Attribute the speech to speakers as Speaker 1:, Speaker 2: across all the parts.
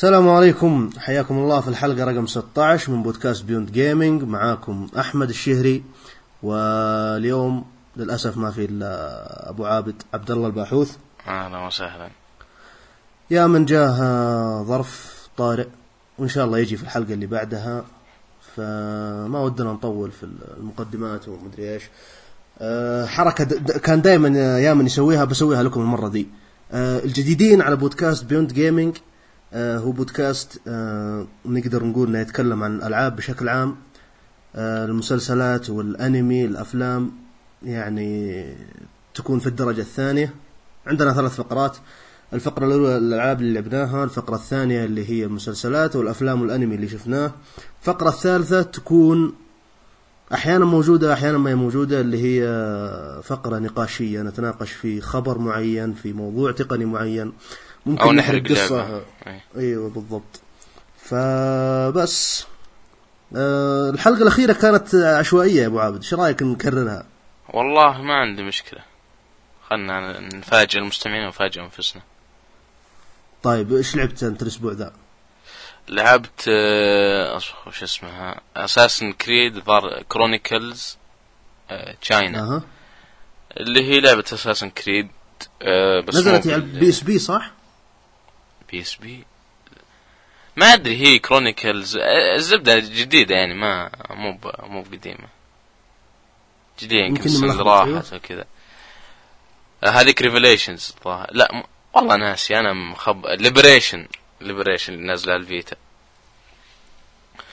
Speaker 1: السلام عليكم. حياكم الله في الحلقة رقم 16 من بودكاست بيوند جيمنج معاكم أحمد الشهري. واليوم للأسف ما في إلا أبو عابد عبد الله الباحوث.
Speaker 2: أهلا وسهلا.
Speaker 1: يا من جاه ظرف طارئ. وإن شاء الله يجي في الحلقة اللي بعدها. فما ودنا نطول في المقدمات ومدري إيش. أه، حركة كان دائما يا من يسويها بسويها لكم المرة دي. أه، الجديدين على بودكاست بيوند جيمنج هو بودكاست آه، نقدر نقول إنه يتكلم عن الألعاب بشكل عام. آه، المسلسلات والأنمي الأفلام يعني تكون في الدرجة الثانية. عندنا ثلاث فقرات. الفقرة الأولى الألعاب اللي لعبناها الفقرة الثانية اللي هي المسلسلات والأفلام والأنمي اللي شفناه. الفقرة الثالثة تكون أحيانا موجودة أحيانا ما هي موجودة اللي هي فقرة نقاشية. نتناقش في خبر معين في موضوع تقني معين. ممكن
Speaker 2: أو
Speaker 1: نحرق قصة. أيوه بالضبط. فبس. آه الحلقة الأخيرة كانت عشوائية يا أبو عابد، إيش رأيك نكررها؟
Speaker 2: والله ما عندي مشكلة. خلنا نفاجئ المستمعين ونفاجئ أنفسنا.
Speaker 1: طيب إيش لعبت أنت الأسبوع ذا؟
Speaker 2: لعبت آه، وش اسمها؟ Assassin's Creed ظهر Chronicles China
Speaker 1: أها.
Speaker 2: اللي هي لعبة Assassin's Creed آه، بس
Speaker 1: نزلت على ال PSP صح؟
Speaker 2: PSP ما أدري هي Chronicles الزبدة جديدة يعني ما مو مو بقديمة. جديدة يمكن راحت وكذا هذيك Revelations الظاهر لا م... والله ناسي أنا مخب Liberation Liberation اللي نازلة على ال Vita.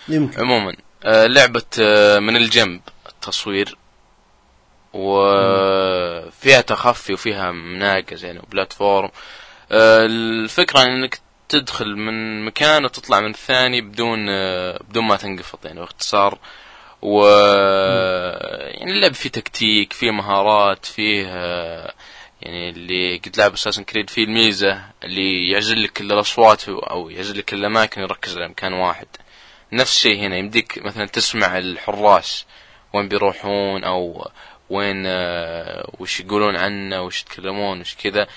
Speaker 1: يمكن.
Speaker 2: عموما آه، لعبة آه، من الجنب التصوير. وفيها تخفي وفيها مناقز يعني وبلاتفورم. آه، الفكرة إنك تدخل من مكان وتطلع من الثاني بدون آه، بدون ما تنقفط يعني باختصار. و يعني اللعب فيه تكتيك فيه مهارات فيه آه، يعني اللي قد لعب اساسن كريد فيه الميزة اللي يعزل لك الأصوات أو يعزل لك الأماكن يركز على مكان واحد. نفس الشيء هنا يمديك مثلا تسمع الحراس وين بيروحون أو وين وش يقولون عنه وش يتكلمون وش كذا.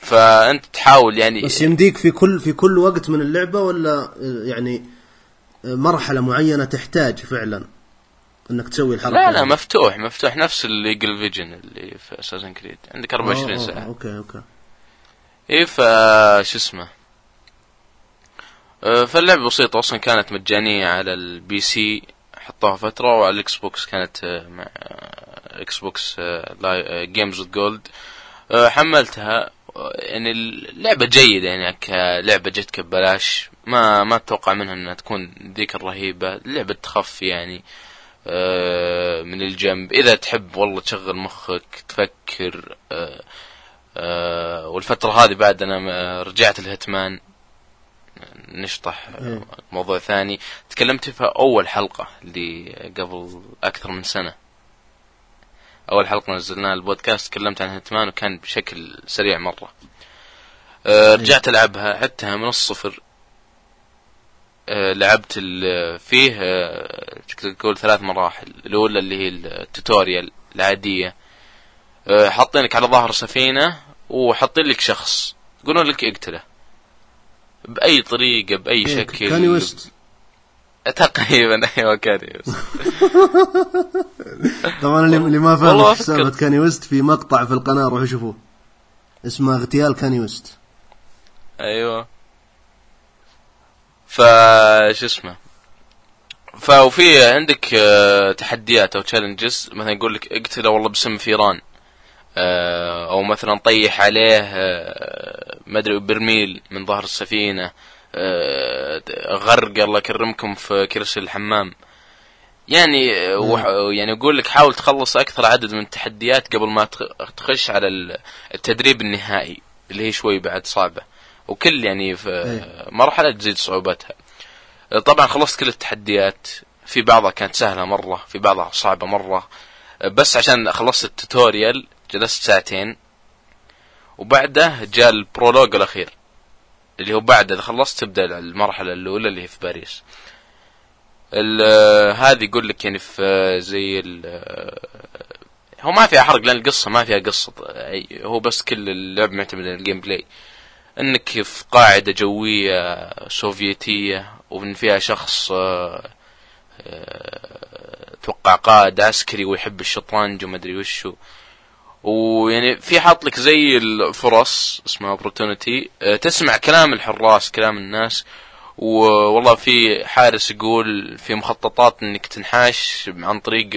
Speaker 2: فأنت تحاول يعني
Speaker 1: بس يمديك في كل في كل وقت من اللعبة ولا يعني مرحلة معينة تحتاج فعلا إنك تسوي الحركة
Speaker 2: لا لا؟ مفتوح مفتوح نفس ال Eagle Vision اللي في Assassin's Creed عندك 24
Speaker 1: آه، آه،
Speaker 2: ساعة.
Speaker 1: okay okay.
Speaker 2: إيه ف شو اسمه؟ آه، فاللعبة بسيطة أصلا كانت مجانية على ال PC حطوها فترة وعلى ال Xbox كانت مع Xbox Games Gold حملتها. يعني اللعبة جيدة يعني كلعبة جتك ببلاش ما ما أتوقع منها إنها تكون ذيك الرهيبة. لعبة تخفي يعني آه، من الجنب. إذا تحب والله تشغل مخك تفكر آه، آه، والفترة هذه بعد أنا رجعت الهتمان نشطح
Speaker 1: إيه.
Speaker 2: موضوع ثاني. تكلمت في أول حلقة اللي قبل أكثر من سنة. أول حلقة نزلناها البودكاست تكلمت عن هتمان وكان بشكل سريع مرة. آه، رجعت ألعبها عدتها من الصفر. آه، لعبت فيه تقدر تقول ثلاث مراحل. الأولى اللي هي التوتوريال العادية. آه، حاطينك على ظهر سفينة وحاطين لك شخص. يقولون لك اقتله. بأي طريقة بأي
Speaker 1: إيه،
Speaker 2: شكل.
Speaker 1: كاني ويست.
Speaker 2: تقريبا أيوه كاني ويست
Speaker 1: طبعا اللي ما فاهم سالفة
Speaker 2: أفكر.
Speaker 1: كاني ويست في مقطع في القناة روحوا شوفوه. اسمه اغتيال كاني ويست.
Speaker 2: أيوه. فش اسمه؟ فوفي عندك آه، تحديات أو challenges مثلا يقول لك اقتله والله بسم فيران آه، أو مثلا طيح عليه آه، ما أدري برميل من ظهر السفينة. غرق الله يكرمكم في كرسي الحمام. يعني آه، وح- يعني يقول لك حاول تخلص أكثر عدد من التحديات قبل ما تخ- تخش على ال- التدريب النهائي اللي هي شوي بعد صعبة. وكل يعني في
Speaker 1: إيه.
Speaker 2: مرحلة تزيد صعوبتها. طبعا خلصت كل التحديات. في بعضها كانت سهلة مرة في بعضها صعبة مرة. بس عشان خلصت ال tutorial جلست ساعتين. وبعده جاء ال prologue الأخير. اللي هو بعد إذا خلصت تبدأ المرحلة الأولى اللي هي في باريس. هذه يقول لك يعني في زي هو ما فيها حرق لأن القصة ما فيها قصة. هو بس كل اللعب معتمد على ال gameplay إنك في قاعدة جوية سوفيتية وإن فيها شخص آه، آه، أتوقع قائد عسكري ويحب الشطرنج وما أدري وشو. ويعني في حاط لك زي الفرص اسمها اوبورتونيتي تسمع كلام الحراس كلام الناس. والله في حارس يقول في مخططات إنك تنحاش عن طريق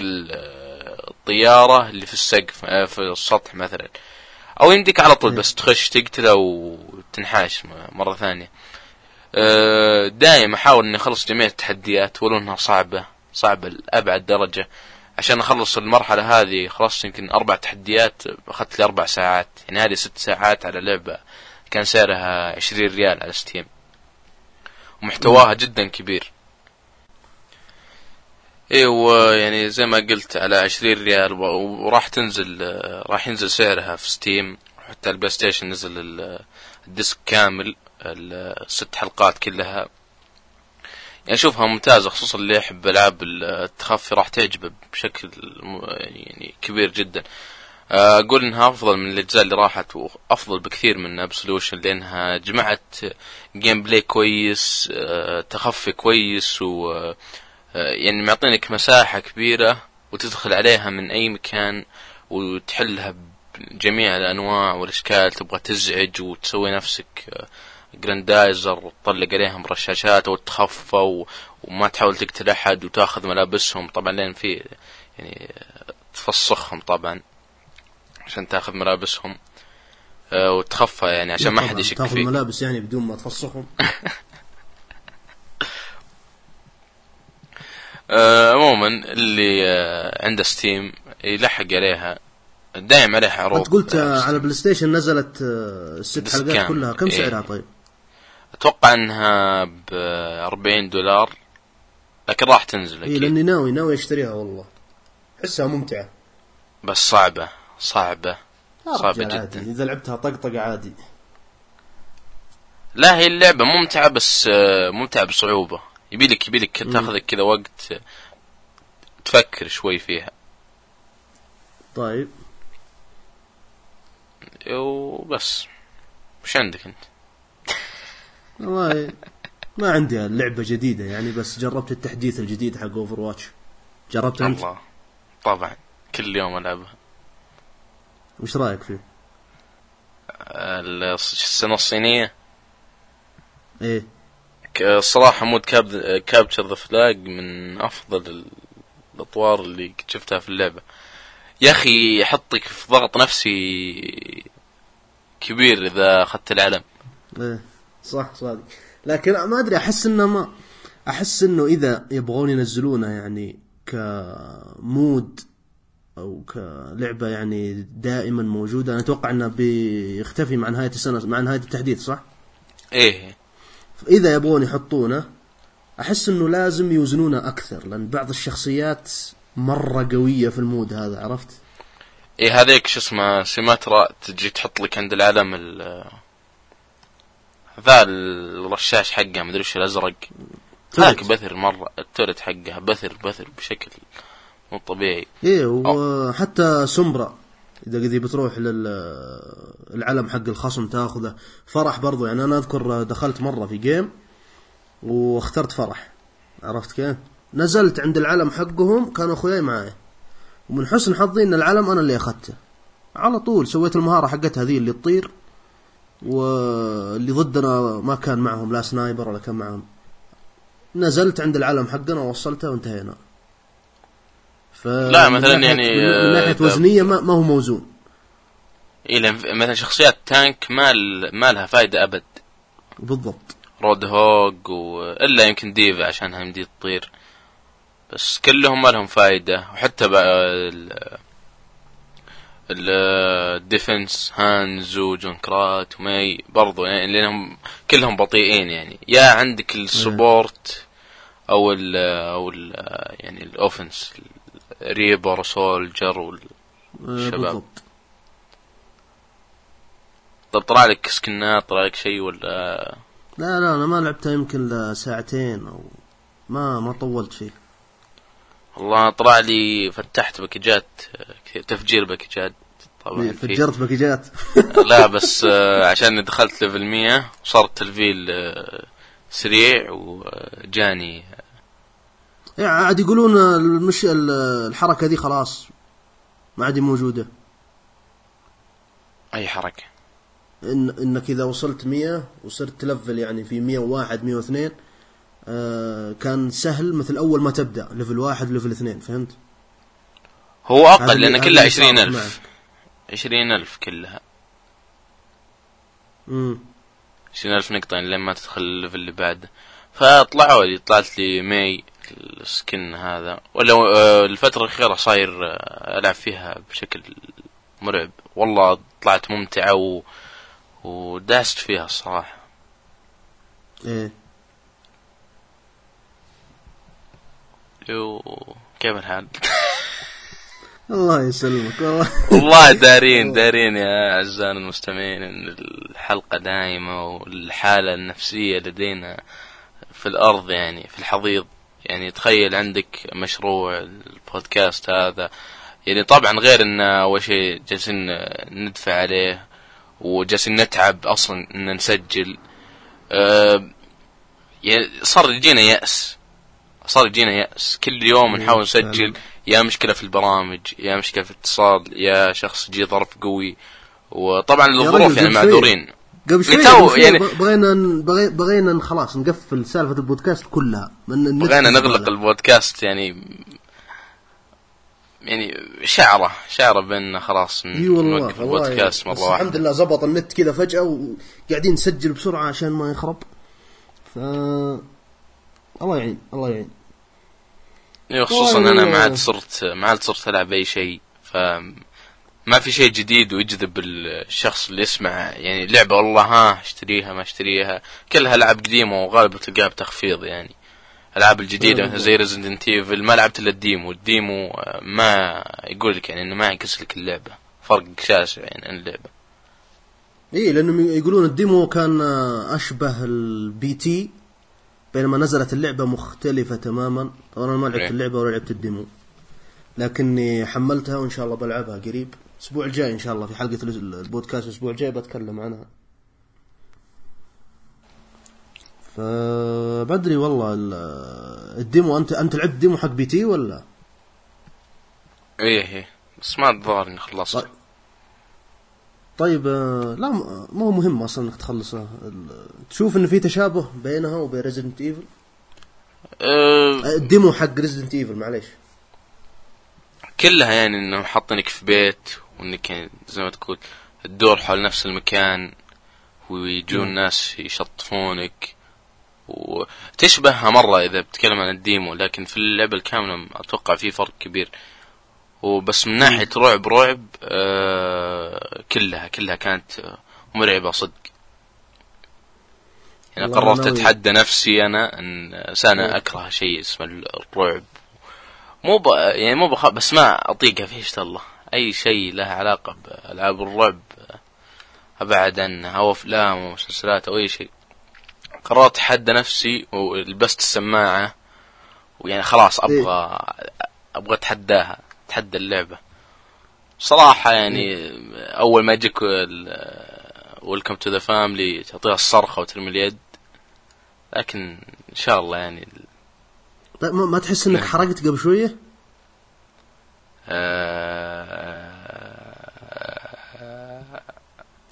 Speaker 2: الطيارة اللي في السقف آه، في السطح مثلا. أو يمديك على طول بس تخش تقتله وتنحاش مرة ثانية. آه، دائما أحاول إني أخلص جميع التحديات ولو إنها صعبة صعبة لأبعد درجة. عشان اخلص المرحلة هذه خلصت يمكن أربع تحديات أخذت لي أربع ساعات. يعني هذه ست ساعات على لعبة كان سعرها عشرين ريال على ستيم ومحتواها جدا كبير. أيوه يعني زي ما قلت على عشرين ريال وراح تنزل راح ينزل سعرها في Steam حتى ال PlayStation نزل ال disc كامل الست حلقات كلها. يعني اشوفها ممتازة خصوصا اللي يحب ألعاب التخفي راح تعجبه بشكل يعني كبير جدا. أقول إنها أفضل من الأجزاء اللي راحت وأفضل بكثير من Absolution لأنها جمعت gameplay كويس آه، تخفي كويس و آه، يعني معطينك مساحة كبيرة وتدخل عليها من أي مكان وتحلها بجميع الأنواع والأشكال تبغى تزعج وتسوي نفسك جراندايزر آه، وتطلق عليهم رشاشات وتخفى وما تحاول تقتل أحد وتاخذ ملابسهم طبعا لين في يعني تفسخهم طبعا عشان تاخذ ملابسهم آه، وتخفى يعني عشان ما حد يشك
Speaker 1: فيك تاخذ ملابس يعني بدون ما تفسخهم
Speaker 2: آه، عموما اللي آه، عنده Steam يلحق عليها دايم عليها عروض
Speaker 1: أنت قلت على PlayStation نزلت الست حلقات. كلها كم إيه. سعرها طيب؟
Speaker 2: أتوقع إنها ب 40 دولار لكن راح تنزل
Speaker 1: أكيد. اي لأني ناوي ناوي أشتريها والله. احسها ممتعة.
Speaker 2: بس صعبة صعبة صعبة جدا.
Speaker 1: عادي. إذا لعبتها طقطقة عادي.
Speaker 2: لا هي اللعبة ممتعة بس آه، ممتعة بصعوبة. يبيلك يبيلك تاخذك كذا وقت تفكر شوي فيها.
Speaker 1: طيب.
Speaker 2: وبس. وش عندك أنت؟
Speaker 1: والله ما عندي لعبة جديدة يعني بس جربت التحديث الجديد حق Overwatch جربت أنت؟ الله.
Speaker 2: طبعا. كل يوم ألعبها.
Speaker 1: وش رأيك فيه؟
Speaker 2: السنة الصينية؟
Speaker 1: إيه.
Speaker 2: الصراحة mode كاب capture the flag من أفضل الأطوار اللي شفتها في اللعبة. يا أخي يحطك في ضغط نفسي كبير إذا أخذت العلم.
Speaker 1: إيه. صح صادق لكن ما أدري أحس إنه ما أحس إنه إذا يبغون ينزلونه يعني ك mode أو كلعبة يعني دائما موجودة أنا أتوقع إنه بيختفي مع نهاية السنة مع نهاية التحديث صح؟
Speaker 2: إيه
Speaker 1: إذا يبغون يحطونه أحس إنه لازم يوزنونه أكثر لأن بعض الشخصيات مرة قوية في ال mode هذا عرفت؟
Speaker 2: إيه هذيك شو اسمه Symmetra تجي تحط لك عند العلم ال ذا الرشاش حقه مدري وش الأزرق. هاك بثر مرة ال turret حقها بثر بثر بشكل مو طبيعي.
Speaker 1: إيه وحتى سمبرا إذا قد بتروح للعلم حق الخصم تاخذه. فرح برضو يعني أنا أذكر دخلت مرة في game واخترت فرح. عرفت كيف؟ نزلت عند العلم حقهم كانوا أخوياي معاي ومن حسن حظي إن العلم أنا اللي أخذته. على طول سويت المهارة حقتها ذي اللي تطير. واللي ضدنا ما كان معهم لا sniper ولا كان معهم. نزلت عند العلم حقنا ووصلته وانتهينا.
Speaker 2: ف لا مثلا يعني
Speaker 1: من ناحية آه، وزنية ما, ما هو موزون.
Speaker 2: إيه مثلا شخصيات tank ما ما لها فائده أبد.
Speaker 1: بالضبط.
Speaker 2: Roadhog و... إلا يمكن D.Va عشانها يمدي تطير. بس كلهم ما لهم فائده وحتى بقى ال... ال defense هانزو Junkrat و Mei برضو يعني لأنهم كلهم بطيئين يعني. يا عندك ال support أو ال أو ال يعني ال offense Reaper Soldier والشباب بالضبط. طب طلع لك skin ات طلع لك شيء ولا؟
Speaker 1: لا لا أنا ما لعبتها يمكن ساعتين أو ما ما طولت فيه.
Speaker 2: والله طلع لي فتحت باكجات تفجير باكجات طبعا في
Speaker 1: فجرت باكجات
Speaker 2: لا بس آه، عشان دخلت level 100 وصار التلفيل آه، سريع وجاني.
Speaker 1: يعني عاد يقولون المش الحركة دي خلاص ما عاد موجودة.
Speaker 2: أي حركة؟
Speaker 1: إن إنك إذا وصلت 100 وصرت تلفل يعني في 101 102 آه كان سهل مثل أول ما تبدأ level واحد level اثنين فهمت؟
Speaker 2: هو أقل
Speaker 1: لأن
Speaker 2: كلها
Speaker 1: اللي صارت
Speaker 2: 20000
Speaker 1: معك.
Speaker 2: 20000 كلها.
Speaker 1: امم
Speaker 2: 20000 نقطة يعني لين ما تدخل ال level اللي بعده فطلعوا لي طلعت لي Mei ال skin هذا. ولا آه، الفترة الأخيرة صاير آه، ألعب فيها بشكل مرعب. والله طلعت ممتعة و... وداست فيها الصراحة.
Speaker 1: إيه.
Speaker 2: يو كيف الحال؟
Speaker 1: الله يسلمك والله.
Speaker 2: والله دارين دارين يا أعزائنا المستمعين إن الحلقة دائمة والحالة النفسية لدينا في الأرض يعني في الحضيض. يعني تخيل عندك مشروع البودكاست هذا. يعني طبعا غير إن أول شيء جالسين ندفع عليه وجالسين نتعب أصلا إن نسجل. أه يعني صار يجينا يأس. صار يجينا يأس. كل يوم نحاول نسجل. يا مشكلة في البرامج يا مشكلة في الاتصال يا شخص يجي ظرف قوي. وطبعا الظروف يعني معذورين.
Speaker 1: قبل شوي
Speaker 2: تو يعني-
Speaker 1: بغينا بغينا خلاص نقفل سالفة البودكاست كلها.
Speaker 2: بغينا نغلق
Speaker 1: الزبالة.
Speaker 2: البودكاست يعني يعني شعرة شعرة بان خلاص
Speaker 1: إي والله
Speaker 2: نوقف البودكاست
Speaker 1: بس
Speaker 2: مرة
Speaker 1: الحمد لله زبط النت كذا فجأة وقاعدين نسجل بسرعة عشان ما يخرب. ف الله يعين الله يعين.
Speaker 2: إيه، خصوصا
Speaker 1: أنا
Speaker 2: ما عاد صرت ما عاد صرت ألعب اي شيء ف ما في شيء جديد ويجذب الشخص اللي يسمع يعني لعبة والله ها اشتريها ما اشتريها. كلها العاب قديمة وغالبا تلقاها بتخفيض يعني. الألعاب
Speaker 1: الجديدة.
Speaker 2: مثل زي Resident Evil ما لعبت إلا ال demo. ال demo آه، ما يقول لك يعني إنه ما يعكس لك اللعبة. فرق شاسع يعني عن اللعبة.
Speaker 1: اي لأنهم يقولون ال demo كان آه، أشبه ال P.T. بينما نزلت اللعبة مختلفة تماما. طبعا أنا ما
Speaker 2: إيه.
Speaker 1: لعبت اللعبة ولا لعبت ال demo. لكني حملتها وإن شاء الله بلعبها قريب. الأسبوع الجاي إن شاء الله في حلقة البودكاست الأسبوع الجاي بتكلم عنها. فبدري والله ال- ال demo انت أنت لعبت demo حق P.T. ولا؟
Speaker 2: إيه إيه. بس ما الظاهر إني خلصت
Speaker 1: طيب. آه، لا ما هو مهم أصلا إنك تخلصها ال- تشوف ان في تشابه بينها وبين Resident Evil
Speaker 2: أه
Speaker 1: ال demo حق Resident Evil معليش
Speaker 2: كلها يعني إنهم حاطينك في بيت وإنك يعني زي ما تقول تدور حول نفس المكان ويجون. ناس يشطفونك وتشبهها مرة إذا بتكلم عن ال demo لكن في اللعبة الكاملة أتوقع في فرق كبير وبس من ناحية رعب رعب آه كلها كلها كانت مرعبة صدق. يعني قررت أتحدى نفسي أنا أن أنا
Speaker 1: مم.
Speaker 2: أكره شيء اسمه الرعب. مو ب... يعني مو بخ... بس ما أطيقه في الله. أي شيء له علاقة بألعاب الرعب آه، أبعد عنه أو أفلام أو مسلسلات أو أي شيء. قررت أتحدى نفسي ولبست السماعة ويعني خلاص أبغى أبغى أتحداها. أتحدى اللعبة. صراحة يعني أول ما يجيك ويلكم تو ذا فاملي تعطيها الصرخة وترمي اليد. لكن إن شاء الله يعني
Speaker 1: طيب ما ما تحس إنك
Speaker 2: نعم.
Speaker 1: حرقت قبل شوية؟
Speaker 2: آه...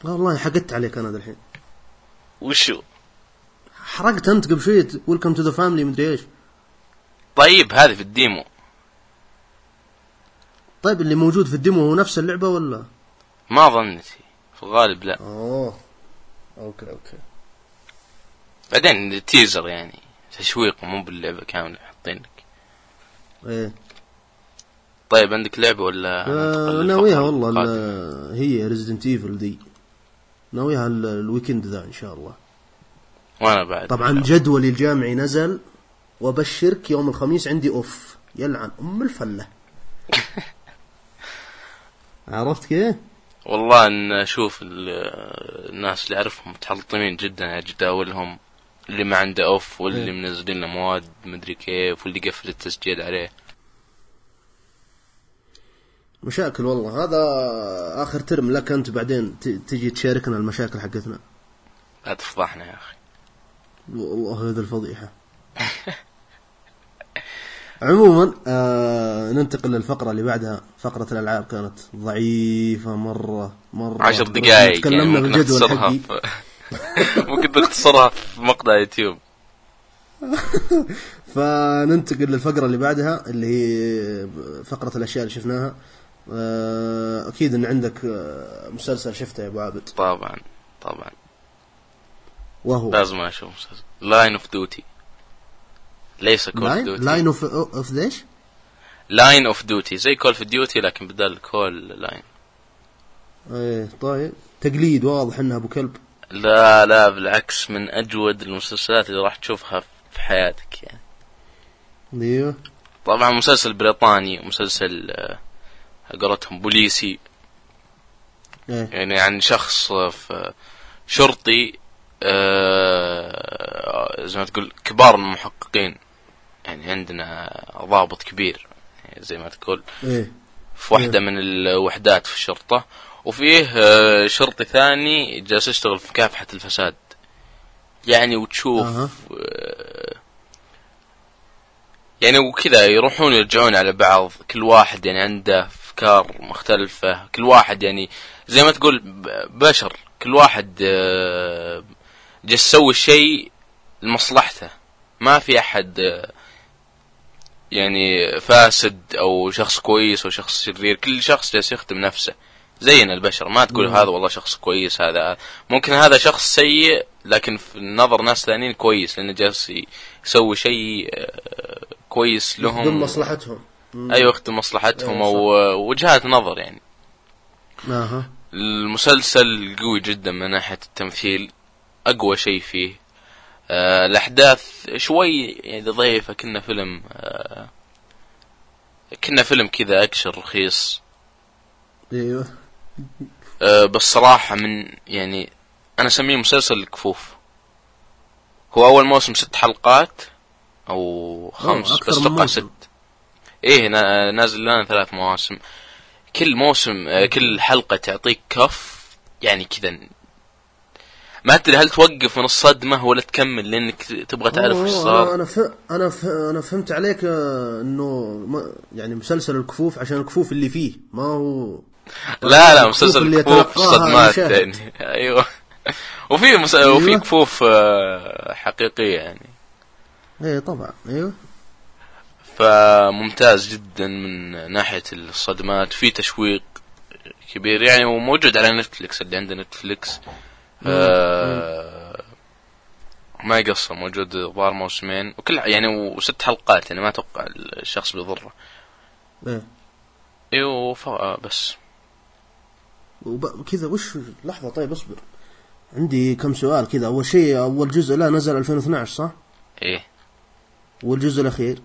Speaker 1: والله حقدت عليك أنا الحين
Speaker 2: وشو؟
Speaker 1: حرقت أنت قبل شوية welcome to the family مدري إيش.
Speaker 2: طيب هذه في الديمو.
Speaker 1: طيب اللي موجود في ال demo هو نفس اللعبة ولا؟
Speaker 2: ما ظنتي في الغالب لا.
Speaker 1: أوه. okay okay.
Speaker 2: بعدين teaser يعني. تشويق مو باللعبة كاملة حاطين لك
Speaker 1: إيه.
Speaker 2: طيب عندك لعبة ولا
Speaker 1: آه، ناويها والله هي Resident Evil ذي. ناويها ال- ال weekend ذا إن شاء الله.
Speaker 2: وأنا بعد.
Speaker 1: طبعا جدولي الجامعي نزل. وأبشرك يوم الخميس عندي off يلعن أم الفلة. عرفت كيف؟
Speaker 2: والله إن أشوف ال- الناس اللي أعرفهم متحلطمين جدا على جداولهم اللي ما عنده off واللي
Speaker 1: إيه.
Speaker 2: منزلين له مواد مدري كيف واللي قفل التسجيل عليه.
Speaker 1: مشاكل والله. هذا آخر ترم لك أنت بعدين تجي تشاركنا المشاكل حقتنا.
Speaker 2: لا تفضحنا يا أخي.
Speaker 1: والله هذا الفضيحة. عموما آه ننتقل للفقرة اللي بعدها. فقرة الألعاب كانت ضعيفة مرة مرة.
Speaker 2: عشر دقائق يعني
Speaker 1: تكلمنا
Speaker 2: ممكن
Speaker 1: بالجدول
Speaker 2: نختصرها.
Speaker 1: حقي.
Speaker 2: في... ممكن نختصرها في مقطع يوتيوب.
Speaker 1: فننتقل للفقرة اللي بعدها اللي هي فقرة الأشياء اللي شفناها. آه أكيد أن عندك آه، مسلسل شفته يا أبو عابد.
Speaker 2: طبعا طبعا.
Speaker 1: وهو.
Speaker 2: لازم أشوف مسلسل. Line of Duty ليس Call
Speaker 1: of
Speaker 2: Duty
Speaker 1: Line of of ذيش
Speaker 2: Line of Duty زي Call of Duty لكن بدل call line
Speaker 1: إيه طيب. تقليد واضح إنها أبو كلب.
Speaker 2: لا لا بالعكس من أجود المسلسلات اللي راح تشوفها في حياتك يعني.
Speaker 1: أيوه.
Speaker 2: طبعا مسلسل بريطاني مسلسل آه، قولتهم بوليسي.
Speaker 1: إيه.
Speaker 2: يعني عن شخص آه، في شرطي آه، زي ما تقول كبار المحققين يعني عندنا ضابط كبير يعني زي ما تقول
Speaker 1: إيه.
Speaker 2: في واحدة من الوحدات في الشرطة وفيه آه، شرطي ثاني جالس يشتغل في مكافحة الفساد. يعني وتشوف. آه، يعني وكذا يروحون يرجعون على بعض كل واحد يعني عنده أفكار مختلفة كل واحد يعني زي ما تقول بشر كل واحد آه، جالس يسوي شيء لمصلحته. ما في أحد آه، يعني فاسد أو شخص كويس أو شخص شرير كل شخص جالس يخدم نفسه. زينا البشر ما تقول
Speaker 1: مم.
Speaker 2: هذا والله شخص كويس هذا ممكن هذا شخص سيء لكن في نظر ناس ثانيين كويس لأنه جالس يسوي شيء آه، كويس لهم.
Speaker 1: ضمن مصلحتهم. مم.
Speaker 2: أيوه يخدم مصلحتهم
Speaker 1: أيوة،
Speaker 2: أو وجهات نظر يعني.
Speaker 1: أها.
Speaker 2: المسلسل قوي جدا من ناحية التمثيل أقوى شيء فيه الأحداث شوي يعني ضعيفة. كنا فيلم آه كنا فيلم كذا أكشن رخيص.
Speaker 1: إيوه.
Speaker 2: آه بس صراحة من يعني أنا أسميه مسلسل الكفوف هو أول موسم ست حلقات أو خمس بس
Speaker 1: أتوقع.
Speaker 2: ست. إيه نا- نازل لنا ثلاث مواسم. كل موسم آه، كل حلقة تعطيك كف يعني كذا ما تدري هل توقف من الصدمة ولا تكمل؟ لأنك تبغى تعرف
Speaker 1: إيش
Speaker 2: صار.
Speaker 1: أنا ف... أنا ف... أنا فهمت عليك آه، إنه ما... يعني مسلسل الكفوف عشان الكفوف اللي فيه. ما هو
Speaker 2: لا لا
Speaker 1: الكفوف
Speaker 2: مسلسل
Speaker 1: اللي
Speaker 2: كفوف
Speaker 1: يتلقاها
Speaker 2: صدمات
Speaker 1: المشاهد.
Speaker 2: يعني. أيوه. وفي مس... وفي
Speaker 1: أيوة.
Speaker 2: كفوف آه، حقيقية يعني.
Speaker 1: إيه طبعا. أيوه.
Speaker 2: فممتاز جدا من ناحية الصدمات. في تشويق كبير يعني وموجود على نتفلكس اللي عنده نتفلكس آه ما يقصر موجود ظهر موسمين وكل يعني وست حلقات يعني ما أتوقع الشخص بيضره. إيه. أيوه بس.
Speaker 1: وب... كذا وش لحظة طيب اصبر. عندي كم سؤال كذا. أول شيء أول جزء لا نزل 2012 صح؟
Speaker 2: إيه.
Speaker 1: والجزء الأخير؟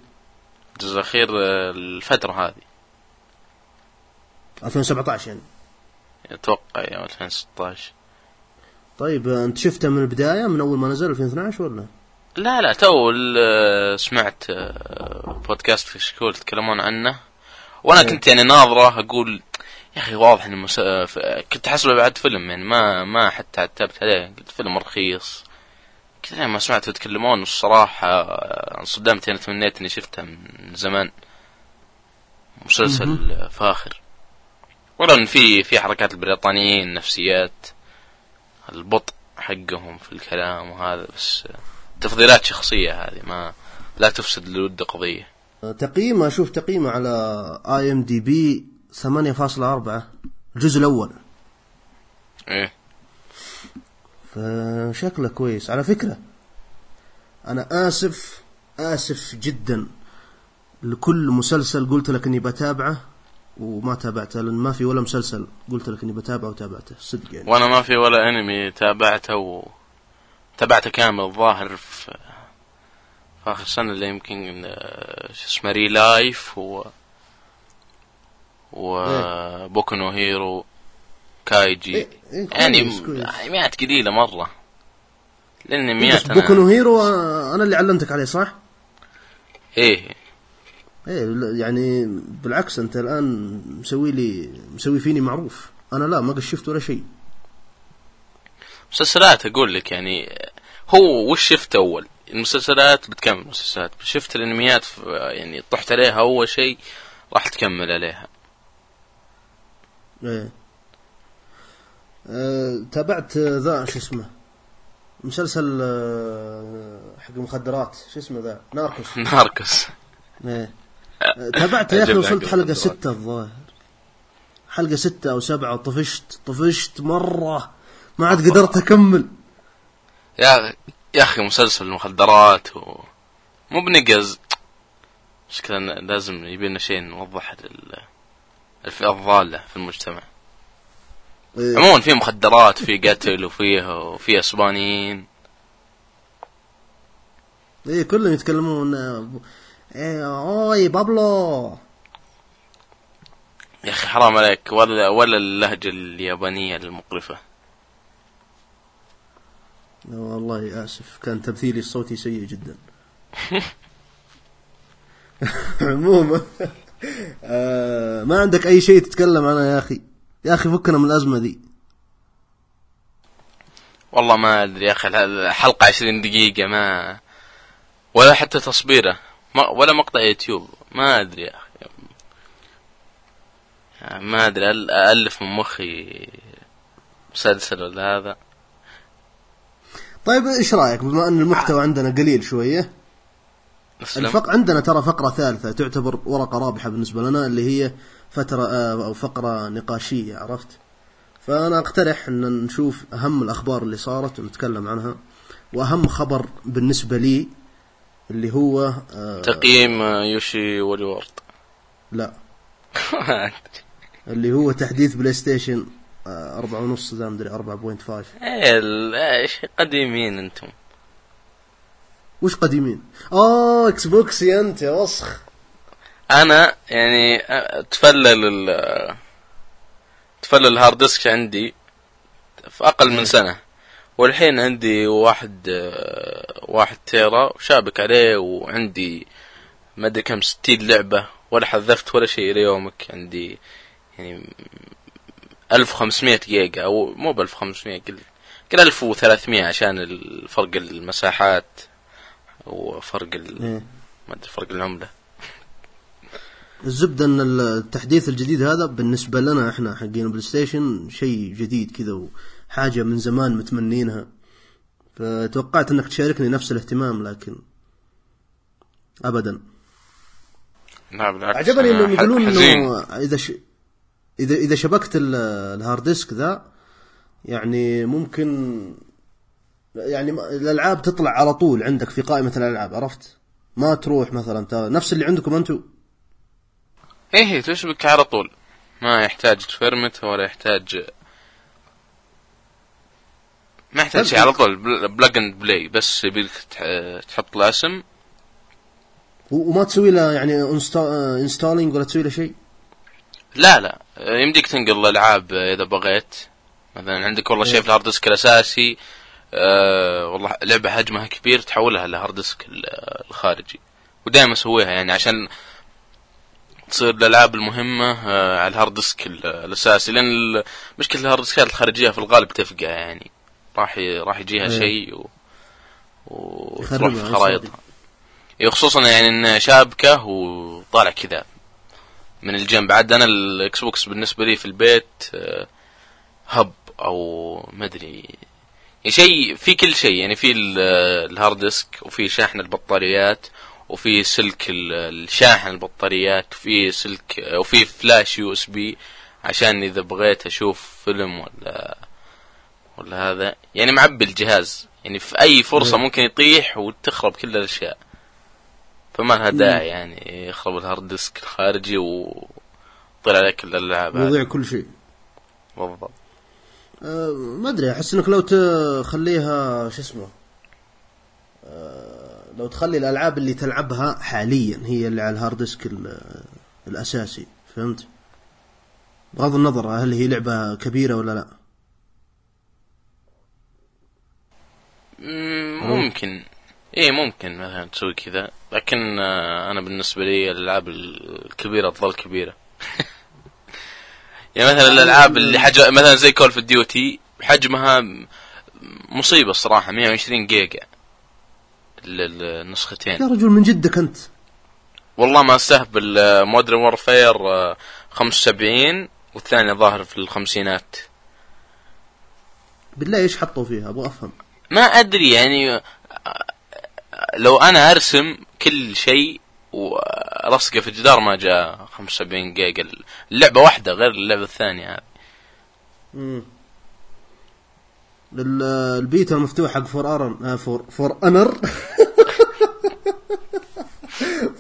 Speaker 2: الجزء الأخير آه، الفترة هذه.
Speaker 1: 2017 يعني.
Speaker 2: أتوقع يا 2016
Speaker 1: طيب انت شفته من البداية من أول ما نزل 2012 ولا؟
Speaker 2: لا لا تو سمعت آه، بودكاست في شكول يتكلمون عنه. وأنا
Speaker 1: إيه.
Speaker 2: كنت يعني ناظرة أقول يا أخي واضح إنه مس... آه، كنت احسبه بعد فيلم يعني ما ما حتى عتبت عليه. قلت فيلم رخيص. كذا لما سمعت يتكلمون الصراحة آه، انصدمت يعني تمنيت إني شفته من زمان. مسلسل فاخر. ولو إن في في حركات البريطانيين نفسيات. البطء حقهم في الكلام وهذا بس تفضيلات شخصية هذه ما لا تفسد للود قضية.
Speaker 1: تقييمه أشوف تقييمه على اي ام دي بي 8.4 الجزء الأول.
Speaker 2: إيه.
Speaker 1: فشكله كويس. على فكرة أنا آسف آسف جدا لكل مسلسل قلت لك إني بتابعه. وما تابعته لأن ما في ولا مسلسل قلت لك إني بتابعه وتابعته صدق يعني.
Speaker 2: وأنا ما في ولا أنمي تابعته و... تابعته كامل الظاهر في في آخر سنة اللي يمكن شو اسمه ري لايف و و بوكو نو هيرو كايجي
Speaker 1: إيه إيه
Speaker 2: يعني مرة. لأن
Speaker 1: بس
Speaker 2: مئات
Speaker 1: بوكو
Speaker 2: أنا
Speaker 1: نو هيرو أنا اللي علمتك عليه صح؟ إيه. إيه يعني بالعكس أنت الآن مسوي لي مسوي فيني معروف. أنا لا ما قشفت ولا شيء.
Speaker 2: مسلسلات أقول لك يعني هو وش شفت أول؟ المسلسلات بتكمل مسلسلات شفت الأنميات يعني طحت عليها أول شيء راح تكمل عليها.
Speaker 1: إيه. أه تابعت ذا شو اسمه؟ مسلسل آه، حق المخدرات شو اسمه ذا؟ ناركوس.
Speaker 2: ناركس
Speaker 1: إيه. تابعت يا
Speaker 2: أخي
Speaker 1: وصلت
Speaker 2: المخدرات.
Speaker 1: ستة الظاهر. حلقة ستة أو سبعة طفشت طفشت مرة. ما عاد قدرت أكمل.
Speaker 2: يا يا أخي مسلسل المخدرات و... مو بنقز. مشكلة لازم يبي لنا شيء نوضح ال- الفئة الضالة في المجتمع.
Speaker 1: إيه.
Speaker 2: عموما في مخدرات في قتل وفيه وفي أسبانيين.
Speaker 1: إيه كلهم يتكلمون إيه أوي بابلو.
Speaker 2: يا أخي حرام عليك. ولا ولا اللهجة اليابانية المقرفة.
Speaker 1: لا والله آسف. كان تمثيلي الصوتي سيء جدا. عموما آه ما عندك أي شيء تتكلم عنه يا أخي؟ يا أخي فكنا من الأزمة ذي.
Speaker 2: والله ما أدري يا أخي الحلقة عشرين دقيقة ما ولا حتى تصبيره. ولا مقطع يوتيوب. ما أدري يا أخي. ما أدري الف من مخي مسلسل ولا هذا.
Speaker 1: طيب إيش رأيك؟ بما أن المحتوى عندنا قليل
Speaker 2: شوية
Speaker 1: الفق عندنا ترى فقرة ثالثة تعتبر ورقه رابحة بالنسبة لنا اللي هي فترة آه، أو فقرة نقاشية عرفت؟ فأنا أقترح أن نشوف أهم الأخبار اللي صارت ونتكلم عنها وأهم خبر بالنسبة لي اللي هو آه
Speaker 2: تقييم يوشي والورد
Speaker 1: لا. اللي هو تحديث PlayStation آه، أربعة ونص ذا مدري أربعة
Speaker 2: point five إيش قديمين أنتم؟
Speaker 1: وش قديمين؟ آه Xbox يا أنت يا وسخ.
Speaker 2: أنا يعني تفلل ال تفلل ال hard disk عندي في أقل من سنة. والحين عندي واحد واحد تيرا وشابك عليه وعندي ما أدري كم ستين لعبة ولا حذفت ولا شيء ليومك عندي يعني 1500 جيجا أو مو ب 1500 قل قل 1300 عشان الفرق المساحات وفرق ال...
Speaker 1: إيه.
Speaker 2: ما أدري فرق العملة
Speaker 1: الزبدة أن التحديث الجديد هذا بالنسبة لنا إحنا حقين PlayStation شيء جديد كذا وحاجة من زمان متمنينها. فتوقعت أنك تشاركني نفس الاهتمام لكن أبدا.
Speaker 2: لا بالعكس.
Speaker 1: عجبني
Speaker 2: إنهم
Speaker 1: يقولون. إنه إذا ش... اذا إذا شبكت ال- ال hard disk ذا يعني ممكن يعني ما- الألعاب تطلع على طول عندك في قائمة الألعاب عرفت؟ ما تروح مثلا نفس اللي عندكم أنتم
Speaker 2: إيه هي تشبك على طول. ما يحتاج تفرمت ولا يحتاج يحتاج شيء على طول plug and play بس يبيلك تح- تحط له اسم.
Speaker 1: وما تسوي له يعني installing ولا تسوي له شيء؟
Speaker 2: لا لا. يمديك تنقل الألعاب إذا بغيت. مثلا عندك والله شيء في ال hard disk الأساسي آه والله لعبة حجمها كبير تحولها ل hard disk ال- الخارجي. ودائما اسويها يعني عشان تصير الألعاب المهمة آه على ال hard disk ال- الأساسي. لأن مشكلة ال hard diskات الخارجية في الغالب تفقع يعني. راح ي- راح يجيها
Speaker 1: إيه.
Speaker 2: شيء و... وتروح في
Speaker 1: صدق.
Speaker 2: إيه، خصوصا يعني انه شابكه وطالع كذا من الجنب عاد أنا ال Xbox بالنسبة لي في البيت آه، hub أو ما أدري. يعني شيء في كل شيء. يعني في ال- ال hard disk وفي شاحن البطاريات وفي سلك ال- الشاحن البطاريات وفي سلك وفي flash USB. عشان إذا بغيت أشوف فيلم ولا ولا هذا؟ يعني معبي الجهاز. يعني في أي فرصة
Speaker 1: مم.
Speaker 2: ممكن يطيح وتخرب كل الأشياء. فما لها داعي يعني يخرب ال hard disk الخارجي وطلع عليك كل الالعاب.
Speaker 1: يضيع كل شيء.
Speaker 2: بالضبط.
Speaker 1: أه ما أدري أحس إنك لو تخليها شو اسمه أه لو تخلي الألعاب اللي تلعبها حاليا هي اللي على ال hard disk ال- الأساسي فهمت؟ بغض النظر هل هي لعبة كبيرة ولا لا.
Speaker 2: ممكن. إيه ممكن مثلا تسوي كذا. لكن آه، أنا بالنسبة لي الألعاب الكبيرة تظل كبيرة. يعني مثلا الألعاب اللي حجم مثلا زي Call of Duty حجمها مصيبة الصراحة. 120 جيجا النسختين
Speaker 1: يا رجل من جدك أنت؟
Speaker 2: والله ما أستهبل. Modern Warfare 75 والثاني ظاهر في الخمسينات.
Speaker 1: بالله إيش حطوا فيها؟ أبغى أفهم.
Speaker 2: ما أدري يعني لو أنا أرسم كل شيء ولصقه في الجدار ما جاء 75 جيجا. اللعبة واحدة غير اللعبة الثانية هذه.
Speaker 1: البيتا المفتوح حق For Honor For For Honor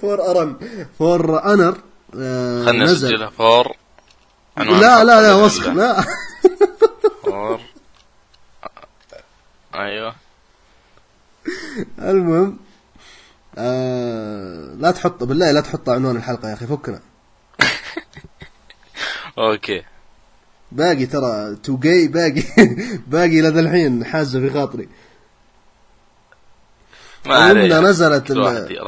Speaker 1: For Honor For Honor
Speaker 2: خلنا نسجلها. For
Speaker 1: لا لا لا وسخ لا
Speaker 2: For أيوه.
Speaker 1: المهم آه لا تحط بالله لا تحط عنوان الحلقة يا أخي فكنا.
Speaker 2: أوكي.
Speaker 1: باقي ترى تو جاي باقي باقي لذا الحين حازه في خاطري. ما عليك. نزلت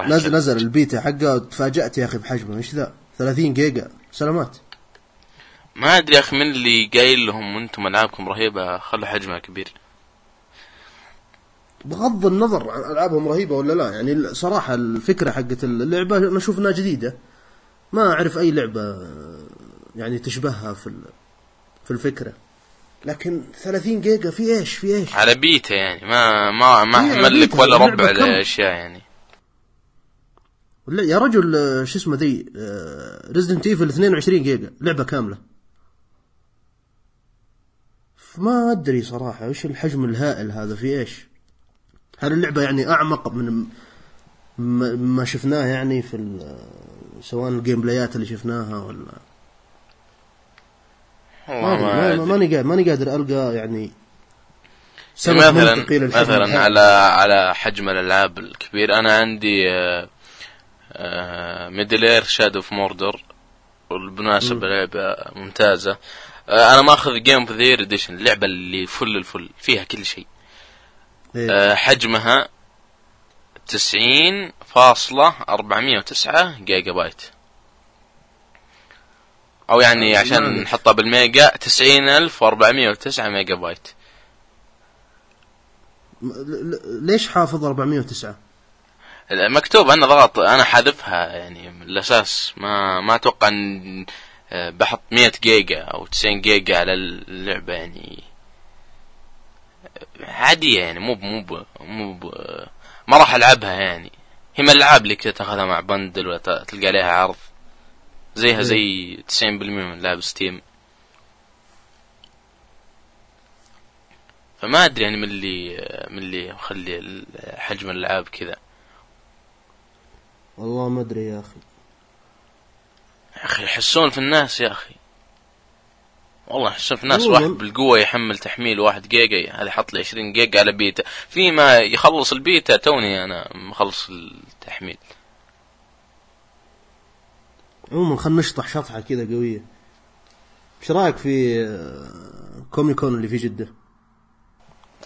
Speaker 1: نزل, نزل البيتا حقة وتفاجأت يا أخي بحجمه. إيش ذا؟ 30 جيجا. سلامات.
Speaker 2: ما أدري يا أخي من اللي قايل لهم أنتم ألعابكم رهيبة؟ خلوا حجمها كبير.
Speaker 1: بغض النظر عن ألعابهم رهيبة ولا لا يعني صراحة الفكرة حقت اللعبة أنا أشوف انها جديدة. ما أعرف أي لعبة يعني تشبهها في في الفكرة. لكن 30 جيجا في إيش؟ في إيش؟
Speaker 2: على بيتا يعني ما ما ما إيه، حمل لك ولا ربع الأشياء يعني.
Speaker 1: لا يا رجل شو اسمه ذي Resident Evil 22 جيجا لعبة كاملة. ما أدري صراحة إيش الحجم الهائل هذا؟ في إيش؟ هل اللعبة يعني أعمق من ما شفناه يعني في سواء ال gameplay ات اللي شفناها ولا ما ماني قادر ماني قادر ألقى يعني
Speaker 2: مثلا مثلا على على حجم الألعاب الكبير أنا عندي Middle-earth Shadow of Mordor وبالمناسبة لعبة ممتازة. آه، أنا ماخذ Game of the Edition اللعبة اللي full ال full فيها كل شيء. إيه. آه، حجمها تسعين فاصلة أربعمية وتسعة جيجا بايت أو يعني عشان نحطها بالميجا تسعين ألف وأربعمية وتسعة ميجا بايت
Speaker 1: ليش حافظ 409
Speaker 2: مكتوب أنا ضغط أنا حذفها يعني من الأساس. ما ما أتوقع إن آه، بحط 100 جيجا أو 90 جيجا على اللعبة يعني. عادية يعني مو مو مو ما راح العبها يعني. هي من الألعاب اللي كذا تاخذها مع bundle ولا تلقى عليها عرض. زيها زي 90% من لعب Steam. فما أدري يعني من اللي من اللي مخلي حجم الألعاب كذا.
Speaker 1: والله ما أدري يا أخي.
Speaker 2: يا أخي يحسون في الناس يا أخي. والله شوف ناس واحد بالقوة يحمل تحميل واحد جيجا هذا حط لي 20 جيجا على بيتا. في ما يخلص البيتا توني أنا مخلص التحميل.
Speaker 1: عموما خلينا نشطح شطحة كذا قوية. إيش رأيك في آه، Comic Con اللي في جدة؟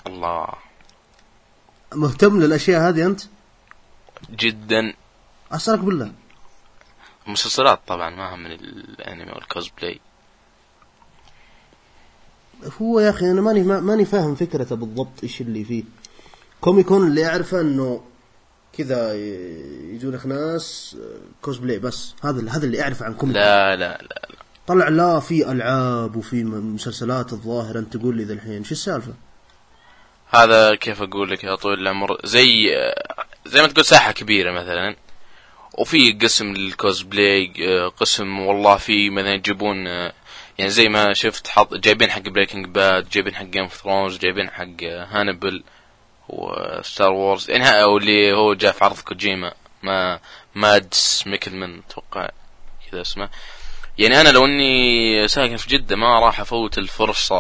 Speaker 2: الله.
Speaker 1: مهتم للأشياء هذه أنت؟
Speaker 2: جدا.
Speaker 1: أسألك بالله.
Speaker 2: مسلسلات طبعا ما هم من الأنمي والكوزبلاي
Speaker 1: هو يا أخي أنا ماني ماني فاهم فكرته بالضبط إيش اللي فيه. Comic Con اللي اعرفه إنه كذا يجونك ناس كوسبلاي بس. هذا هذا اللي اعرفه عن Comic Con
Speaker 2: لا لا لا, لا.
Speaker 1: طلع لا في ألعاب وفي مسلسلات الظاهر أنت تقول لي ذا الحين شو السالفة؟
Speaker 2: هذا كيف أقول لك يا طويل العمر؟ زي زي ما تقول ساحة كبيرة مثلا. وفي قسم للكوزبلاي قسم والله في مثلا يجيبون يعني زي ما شفت حط جايبين حق Breaking Bad جايبين حق Game of Thrones جايبين حق Hannibal و Star Wars يعني واللي هو جاء في عرض كوجيما. ما Mads Mikkelsen أتوقع كذا اسمه. يعني أنا لو إني ساكن في جدة ما راح أفوت الفرصة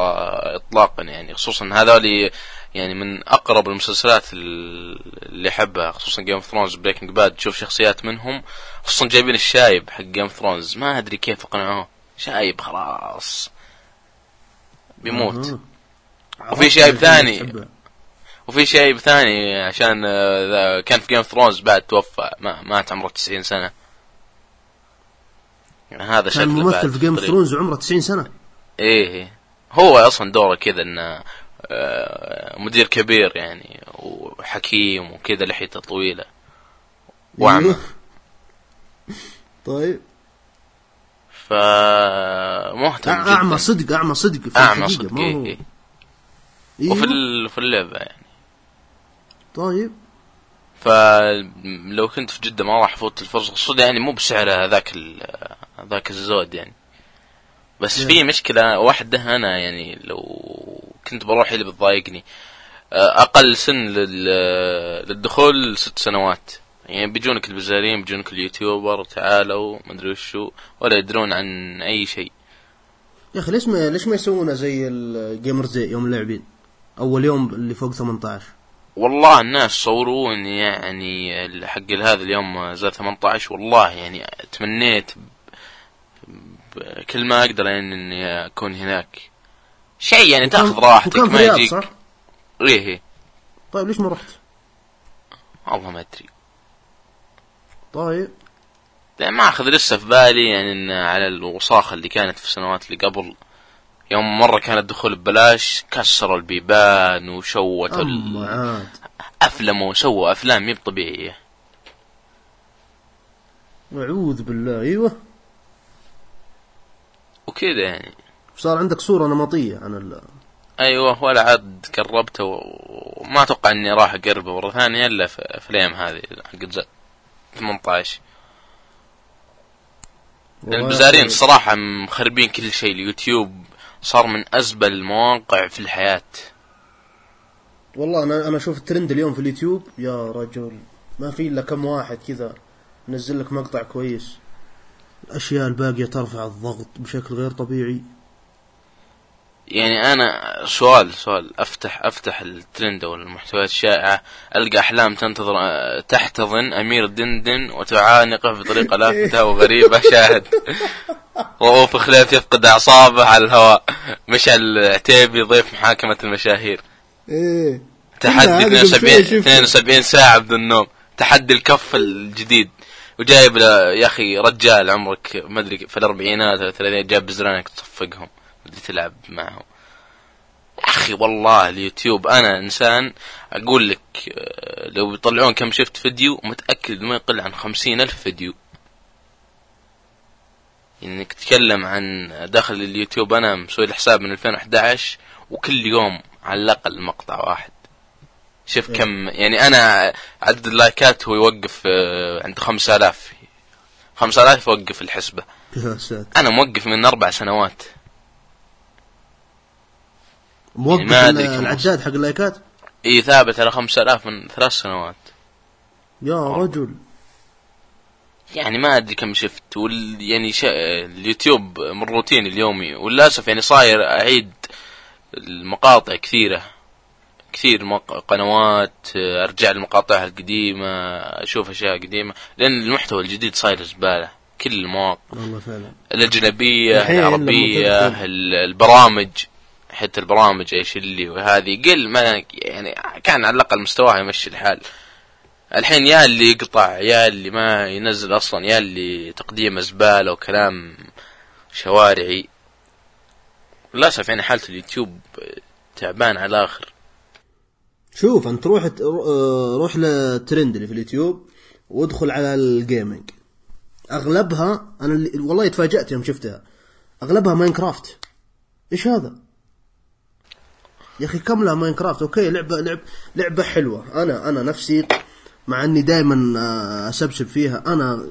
Speaker 2: اطلاقا يعني خصوصا هذول يعني من أقرب المسلسلات اللي أحبها خصوصا Game of Thrones Breaking Bad تشوف شخصيات منهم خصوصا جايبين الشايب حق Game of Thrones ما أدري كيف أقنعوه. شايب خلاص. بيموت. وفي شايب ثاني. وفي شيء ثاني عشان كان في Game Thrones بعد توفى ما مات عمره 90 سنة. يعني هذا
Speaker 1: كان ممثل في Game of Thrones عمره 90 سنة.
Speaker 2: إيه إيه. هو أصلا دوره كذا إنه آه، مدير كبير يعني وحكيم وكذا لحيته طويلة. وأعمى.
Speaker 1: إيه. طيب.
Speaker 2: فمهتم جدا.
Speaker 1: أعمى صدق أعمى صدق في أعمى
Speaker 2: صدق
Speaker 1: ما
Speaker 2: إيه
Speaker 1: هو-
Speaker 2: إيه.
Speaker 1: إيوه.
Speaker 2: وفي في اللعبة يعني.
Speaker 1: طيب.
Speaker 2: فلو كنت في جدة ما راح أفوت الفرصة خصوصا يعني مو بسعر هذاك هذاك الزود يعني. بس. في مشكلة واحدة أنا يعني لو كنت بروح اللي بتضايقني. أقل سن لل- للدخول ست سنوات. يعني بيجونك البزارين بيجونك اليوتيوبر تعالوا مدري وشو ولا يدرون عن أي شيء
Speaker 1: يا أخي ليش ما ليش ما يسوونها زي الجيمرز يوم اللاعبين أول يوم اللي فوق 18
Speaker 2: والله الناس صورون يعني حق هذا اليوم زاد 18 والله يعني تمنيت كل ما أقدر يعني إني أكون هناك شيء يعني تأخذ راحتك ما يجيك
Speaker 1: صح؟
Speaker 2: إيه إيه.
Speaker 1: طيب ليش ما رحت؟
Speaker 2: والله ما أدري
Speaker 1: طيب.
Speaker 2: لا ما أخذ لسه في بالي يعني إن على الوساخه اللي كانت في السنوات اللي قبل يوم مرة كان الدخول ببلاش كسروا البيبان وشوتوا ال- أفلموا وسووا أفلام مي طبيعية
Speaker 1: أعوذ بالله أيوه.
Speaker 2: وكذا يعني.
Speaker 1: صار عندك صورة نمطية عن ال...
Speaker 2: أيوه ولا عاد قربته وما أتوقع إني راح أقربه مرة ثانية إلا في الأيام هذه حق زد 18 البزارين الصراحة مخربين كل شيء. اليوتيوب صار من أزبل المواقع في الحياة.
Speaker 1: والله أنا أنا أشوف الترند اليوم في اليوتيوب يا رجل ما في إلا كم واحد كذا نزل لك مقطع كويس. الأشياء الباقية ترفع الضغط بشكل غير طبيعي.
Speaker 2: يعني أنا سؤال سؤال أفتح أفتح الترند أو المحتويات الشائعة. ألقى أحلام تنتظر تحتضن أمير دندن وتعانقه بطريقة لافتة وغريبة شاهد. رؤوف خليف يفقد أعصابه على الهواء. مشعل عتيبي ضيف محاكمة المشاهير.
Speaker 1: إيه.
Speaker 2: تحدي
Speaker 1: هذا قبل
Speaker 2: 72
Speaker 1: شوي شفته.
Speaker 2: 72 ساعة بدون نوم تحدي الكف الجديد. وجايب يا أخي رجال عمرك ما أدري في الأربعينات ولا الثلاثينات جاب زرانك تصفقهم. بدي تلعب معهم يا أخي والله اليوتيوب أنا إنسان أقول لك آه، لو بيطلعون كم شفت فيديو متأكد ما يقل عن خمسين ألف فيديو. إنك تتكلم عن داخل اليوتيوب أنا مسوي الحساب من 2011 وكل يوم على الأقل مقطع واحد. شوف
Speaker 1: إيه.
Speaker 2: كم يعني أنا عدد اللايكات هو يوقف آه، عند 5000 5000 يوقف
Speaker 1: الحسبة.
Speaker 2: أنا موقف من أربع سنوات.
Speaker 1: موقف
Speaker 2: كم
Speaker 1: العداد حق اللايكات؟
Speaker 2: إي ثابت على 5000 من ثلاث سنوات.
Speaker 1: يا رجل.
Speaker 2: يعني ما أدري كم شفت وال يعني شا... اليوتيوب من روتيني اليومي وللأسف يعني صاير أعيد المقاطع كثيرة. كثير مق... قنوات أرجع لمقاطعها القديمة أشوف أشياء قديمة لأن المحتوى الجديد صاير زبالة. كل المواقع
Speaker 1: والله فعلا. الأجنبية
Speaker 2: العربية البرامج. حتى البرامج إيش اللي وهذه قل ما يعني كان على الأقل مستواها يمشي الحال. الحين يا اللي يقطع يا اللي ما ينزل أصلا يا اللي تقديم زباله وكلام شوارعي. للأسف يعني حالة اليوتيوب تعبان على الآخر.
Speaker 1: شوف أنت روح رو- روح للترند اللي في اليوتيوب وادخل على ال gaming أغلبها أنا والله تفاجأت يوم شفتها. أغلبها Minecraft إيش هذا؟ يا أخي كم لها Minecraft؟ أوكي لعبة لعب لعبة حلوة. أنا أنا نفسي مع إني دائما أسبسب فيها أنا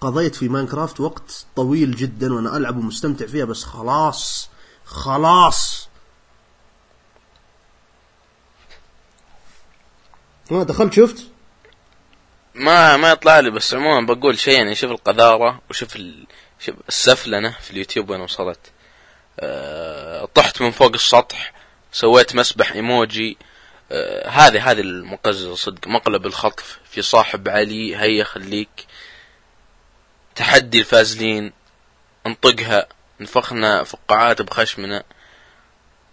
Speaker 1: قضيت في Minecraft وقت طويل جدا وأنا ألعب ومستمتع فيها بس خلاص خلاص. ما دخلت شفت؟
Speaker 2: ما ما يطلع لي بس عموما بقول شيء يعني شوف القذارة وشوف ال... شوف السفلنة في اليوتيوب وين وصلت. أه... طحت من فوق السطح. سويت مسبح إيموجي أه... هذه هذه المقززة صدق مقلب الخطف في صاحب علي هيا خليك. تحدي الفازلين انطقها نفخنا فقاعات بخشمنا.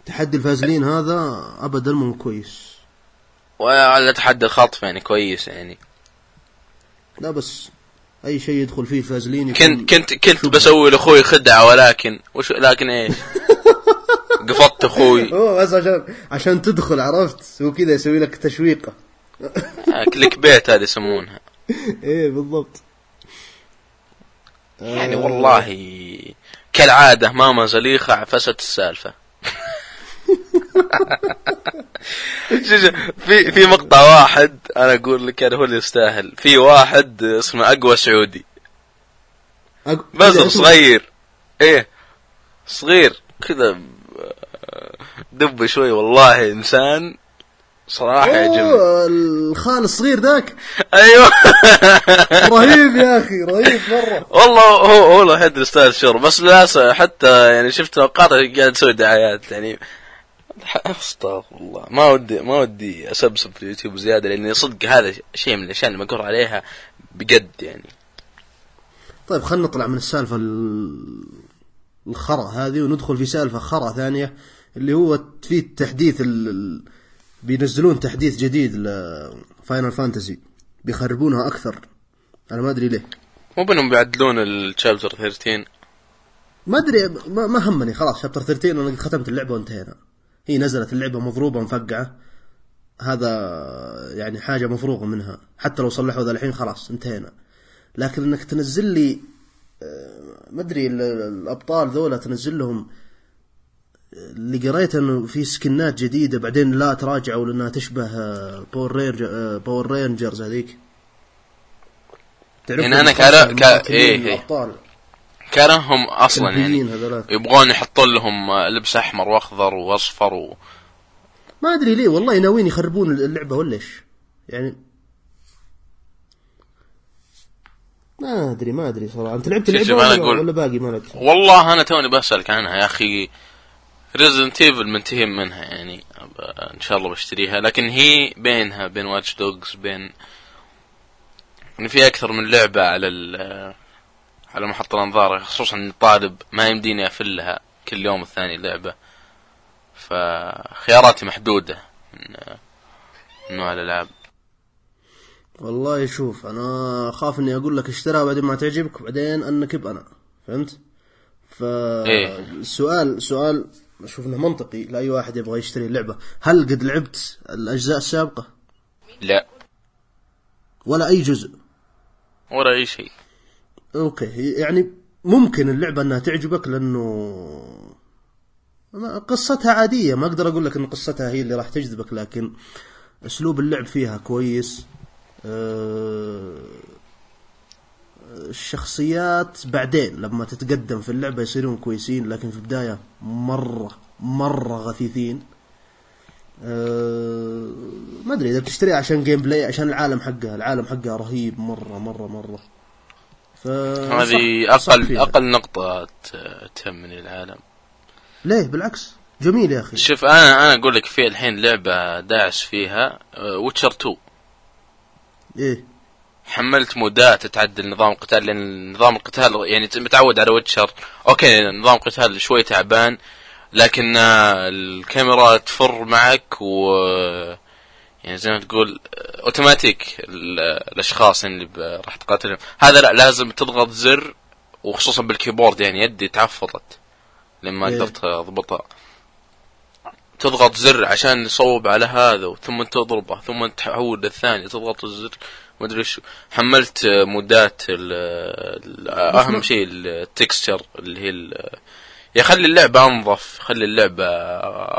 Speaker 1: تحدي الفازلين هذا ابدا مو كويس.
Speaker 2: وعلى تحدي الخطف يعني كويس يعني.
Speaker 1: لا بس أي شيء يدخل فيه فازلين
Speaker 2: كنت كنت كنت بسوي لأخوي خدعة ولكن وش لكن إيش؟ أخوي؟
Speaker 1: أوه بس عشان عشان تدخل عرفت؟ هو كذا يسوي لك تشويقة.
Speaker 2: آه، كليك بيت هذه يسمونها
Speaker 1: إيه بالضبط.
Speaker 2: يعني والله كالعادة ماما زليخة عفست السالفة. في في مقطع واحد أنا أقول لك هذا هو اللي يستاهل. في واحد اسمه أقوى سعودي. بس
Speaker 1: اسمه-
Speaker 2: صغير. إيه صغير. كذا دب شوي والله إنسان صراحة يعجبني
Speaker 1: الخال الصغير ذاك.
Speaker 2: أيوه.
Speaker 1: رهيب يا أخي رهيب مرة.
Speaker 2: والله هو هو الوحيد اللي يستاهل الشهرة بس للأسف حتى يعني شفت اوقات قاعد يسوي دعايات يعني استغفر الله ما ودي ما ودي أسبسب في اليوتيوب زيادة لأني صدق هذا شيء من الأشياء اللي مقر عليها بجد يعني.
Speaker 1: طيب خلينا نطلع من السالفة ال- الخرا هذه وندخل في سالفة خرا ثانية. اللي هو في تحديث ال... بينزلون تحديث جديد ل Final Fantasy بيخربونها أكثر. أنا ما أدري ليه.
Speaker 2: مو بأنهم بيعدلون ال chapter 13
Speaker 1: ما أدري ما, ما همني. خلاص chapter 13 أنا ختمت اللعبة وانتهينا. هي نزلت اللعبة مضروبة مفقعة. هذا يعني حاجة مفروغ منها. حتى لو صلحوا ذا الحين خلاص انتهينا. لكن إنك تنزل لي آه، ما أدري ال- الأبطال ذولا تنزل لهم اللي قريت إنه في سكنات جديدة بعدين لا تراجعوا لأنها تشبه آه، Power Ranger Power Rangers هذيك. تعرف
Speaker 2: يعني
Speaker 1: الخمسة
Speaker 2: كلا- كأ-
Speaker 1: المقاتلين
Speaker 2: إيه،.
Speaker 1: الأبطال
Speaker 2: كانهم أصلا يعني
Speaker 1: هذولاك.
Speaker 2: يبغون يحطون لهم لبس أحمر وأخضر وأصفر و...
Speaker 1: ما أدري ليه والله ناويين يخربون اللعبة ولا إيش؟ يعني ما أدري ما أدري صراحة. أنت لعبت
Speaker 2: اللعبة
Speaker 1: ولا, ولا باقي ما لعبت؟
Speaker 2: والله أنا توني بسألك عنها يا أخي. Resident Evil منتهين منها يعني إن شاء الله بشتريها. لكن هي بينها بين Watch Dogs بين يعني في أكثر من لعبة على على محط الأنظار خصوصا اني طالب ما يمديني أفلها كل يوم الثاني لعبة. فخياراتي محدودة من نوع الألعاب.
Speaker 1: والله شوف أنا خاف إني أقول لك اشتريها بعدين ما تعجبك وبعدين انكب أنا فهمت؟
Speaker 2: إيه.
Speaker 1: فالسؤال سؤال أشوف انه منطقي لاي واحد يبغى يشتري اللعبة. هل قد لعبت الأجزاء السابقة؟
Speaker 2: لا.
Speaker 1: ولا أي جزء؟
Speaker 2: ولا أي شيء.
Speaker 1: أوكي. يعني ممكن اللعبة أنها تعجبك لأنه قصتها عادية. ما أقدر أقول لك إن قصتها هي اللي راح تجذبك لكن أسلوب اللعب فيها كويس. أه، الشخصيات بعدين لما تتقدم في اللعبة يصيرون كويسين لكن في البداية مرة مرة غثيثين. أه، ما أدري إذا بتشتريها عشان gameplay عشان العالم حقها العالم حقها رهيب مرة مرة مرة. ف
Speaker 2: هذه أقل
Speaker 1: فيها.
Speaker 2: أقل نقطة تهمني العالم.
Speaker 1: ليه؟ بالعكس. جميل يا أخي.
Speaker 2: شوف أنا أنا أقول لك في الحين لعبة داعس فيها Witcher 2
Speaker 1: إيه.
Speaker 2: حملت مودات تعدل نظام القتال لأن نظام القتال يعني متعود على Witcher okay نظام القتال شوي تعبان لكن آه، الكاميرا تفر معك و يعني زي ما تقول أوتوماتيك ال- الأشخاص اللي ب- راح تقاتلهم. هذا لا لازم تضغط زر وخصوصا بال keyboard يعني يدي تعفضت لما
Speaker 1: إيه.
Speaker 2: قدرت أضبطها. تضغط زر عشان يصوب على هذا ثم تضربه ثم تحول للثاني تضغط الزر ما أدري إيش حملت آه، مودات
Speaker 1: أهم
Speaker 2: شيء التكستشر اللي هي يخلي اللعبة أنظف يخلي اللعبة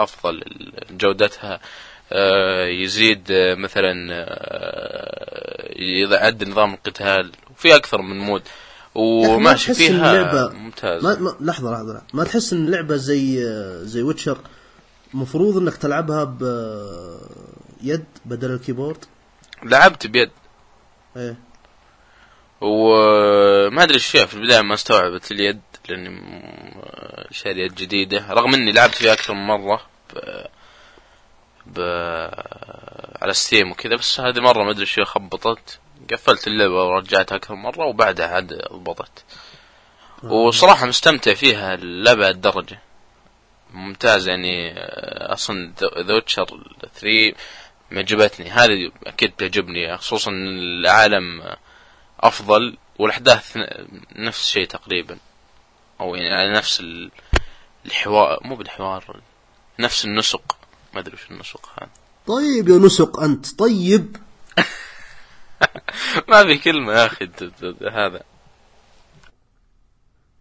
Speaker 2: أفضل جودتها آه، يزيد آه، مثلا آه، يعدل نظام القتال وفي أكثر من مود. وماشي فيها
Speaker 1: اللعبة
Speaker 2: ممتاز.
Speaker 1: ما, ما لحظة لحظة. ما تحس إن اللعبة زي زي Witcher مفروض إنك تلعبها بيد بدل ال keyboard؟
Speaker 2: لعبت بيد.
Speaker 1: إيه.
Speaker 2: وما أدري إيش فيها. في البداية ما استوعبت اليد لأني شاري يد جديدة. رغم إني لعبت فيها أكثر من مرة ب... ب... على Steam وكذا بس هذه مرة ما أدري إيش فيها خبطت. قفلت اللعبة ورجعتها أكثر مرة وبعدها عاد ضبطت. وصراحة مستمتع فيها اللعبه الدرجه ممتاز يعني آه، أصلا ذا ويتشر 3 معجبتني هذه أكيد تعجبني خصوصا العالم أفضل والأحداث نفس الشيء تقريبا. أو يعني على نفس ال- الحوار مو بالحوار نفس النسق. ما أدري وش النسق هذا.
Speaker 1: طيب يا نسق أنت طيب.
Speaker 2: ما في كلمة يا أخي هذا.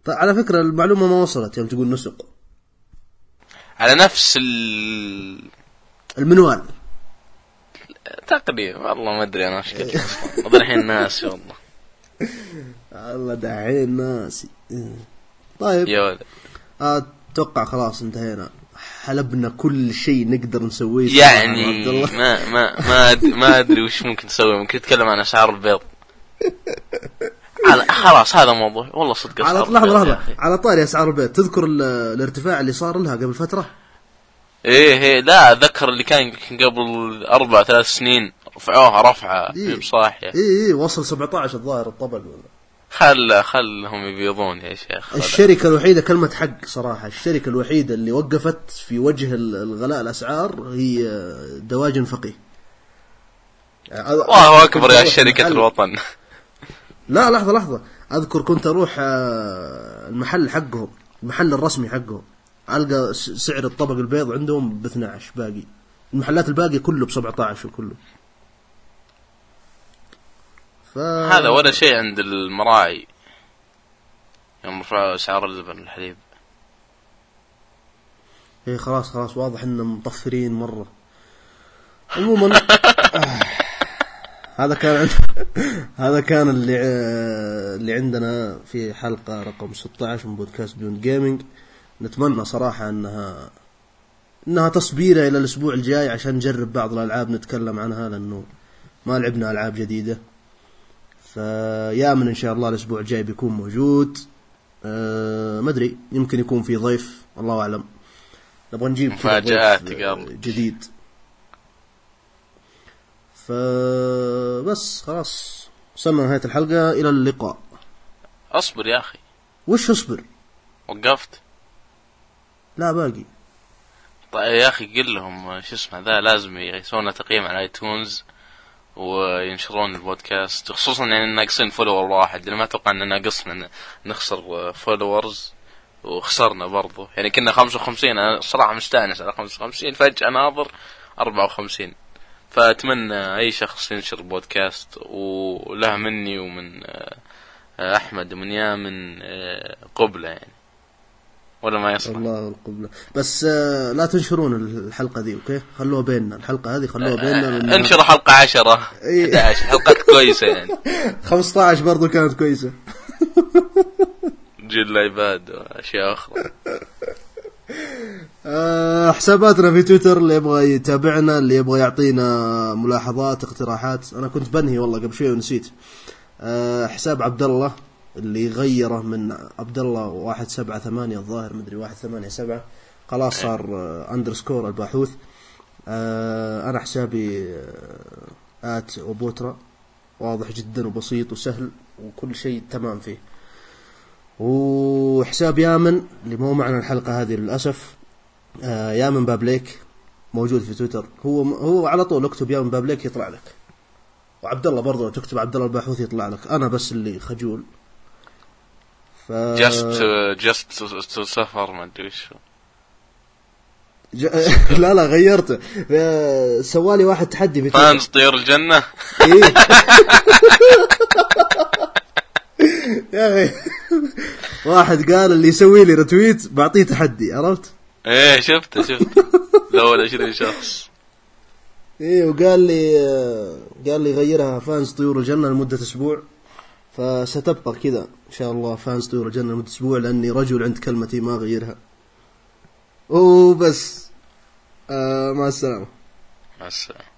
Speaker 1: طيب على فكرة المعلومة ما وصلت يوم تقول نسق.
Speaker 2: على نفس ال
Speaker 1: المنوال.
Speaker 2: تقريبا والله ما أدري أنا إيش قلت أصلا. والله الحين ناسي والله.
Speaker 1: الله دحين ناسي. طيب.
Speaker 2: يا ولد.
Speaker 1: أتوقع خلاص انتهينا. حلبنا كل شيء نقدر نسويه.
Speaker 2: يعني ما ما ما أد- ما أدري وش ممكن تسوي ممكن تتكلم عن أسعار البيض. على خلاص هذا موضوع. والله صدق
Speaker 1: على لحظة
Speaker 2: البيض لحظة.
Speaker 1: على طاري أسعار البيت تذكر ال- الارتفاع اللي صار لها قبل فترة؟
Speaker 2: إيه إيه لا أتذكر اللي كان قبل أربع ثلاث سنين رفعوها رفعة.
Speaker 1: إيه.
Speaker 2: بصاحيه
Speaker 1: اي اي وصل 17 الظاهر الطبق ولا.
Speaker 2: خل خلهم يبيضون يا شيخ. خل.
Speaker 1: الشركة الوحيدة كلمة حق صراحة الشركة الوحيدة اللي وقفت في وجه ال- الغلاء الأسعار هي دواجن فقيه.
Speaker 2: الله
Speaker 1: أكبر
Speaker 2: يا
Speaker 1: شركة
Speaker 2: الوطن.
Speaker 1: لا لحظة لحظة. أذكر كنت أروح آه، المحل حقهم المحل الرسمي حقهم. ألقى س- سعر الطبق البيض عندهم ب 12 باقي. المحلات الباقي كله ب 17 وكله ف...
Speaker 2: هذا ولا شيء عند المراعي. يوم رفعوا اسعار اللبن والحليب
Speaker 1: إيه خلاص خلاص واضح ان مطفرين مرة. عموما آه، هذا كان. هذا كان اللي اللي عندنا في حلقة رقم 16 من بودكاست بيوند جيمنج نتمنى صراحة انها أنها تصبيرة إلى الأسبوع الجاي عشان نجرب بعض الألعاب نتكلم عنها لأنه ما لعبنا ألعاب جديدة. فيامن إن شاء الله الأسبوع الجاي بيكون موجود. أه ما أدري يمكن يكون في ضيف الله أعلم. نبغى نجيب
Speaker 2: مفاجآت.
Speaker 1: آه، جديد. فبس خلاص. وصلنا نهاية الحلقة إلى اللقاء.
Speaker 2: اصبر يا أخي.
Speaker 1: وش اصبر؟
Speaker 2: وقفت.
Speaker 1: لا باقي.
Speaker 2: طيب يا أخي قل لهم شو اسمه ذا لازم يسوون تقييم على iTunes وينشرون البودكاست خصوصا يعني ناقصين follower واحد لأن ما أتوقع ان ناقصنا نخسر followers وخسرنا برضو. يعني كنا 55 أنا صراحة مستأنس على 55 فجأة ناظر 54 فأتمنى أي شخص ينشر البودكاست وله مني ومن أحمد ومن يامن آه، قبله يعني. ولا ما يصلح.
Speaker 1: الله القبلة. بس آه لا تنشرون الحلقة دي okay؟ خلوها بيننا. الحلقة هذه خلوها بيننا لأنها-
Speaker 2: انشر حلقة عشرة.
Speaker 1: إيه.
Speaker 2: 11 حلقات كويسة يعني.
Speaker 1: 15 برضو كانت كويسة.
Speaker 2: جيل ال iPad واشياء أخرى.
Speaker 1: آه، حساباتنا في تويتر اللي يبغى يتابعنا اللي يبغى يعطينا ملاحظات اقتراحات. أنا كنت بنهي والله قبل شوي ونسيت. آه، حساب عبد الله. اللي غيره من عبد الله واحد سبعة ثمانية الظاهر مدري واحد ثمانية سبعة. خلاص صار آه، underscore الباحوث. آه، أنا حسابي آه، at وبوترا. واضح جدا وبسيط وسهل وكل شيء تمام فيه. وحساب يامن اللي مو معنا الحلقة هذه للأسف. آه يامن بابليك موجود في تويتر. هو هو على طول اكتب يامن بابليك يطلع لك. وعبد الله برضه تكتب عبد الله الباحوث يطلع لك. أنا بس اللي خجول. ف
Speaker 2: جست جست سفر ما أدري وش
Speaker 1: ج... لا لا غيرته سوالي واحد تحدي في
Speaker 2: fans طيور الجنة.
Speaker 1: إيه. يا أخي. واحد قال اللي يسوي لي retweet بعطيه تحدي عرفت؟
Speaker 2: إيه شفته شفته. الأول 20 شخص.
Speaker 1: إيه وقال لي قال لي غيرها fans طيور الجنة لمدة أسبوع. فستبقى كذا إن شاء الله fans طيور الجنة لمدة أسبوع لأني رجل عند كلمتي ما اغيرها وبس آه مع السلامة.
Speaker 2: مع السلامة.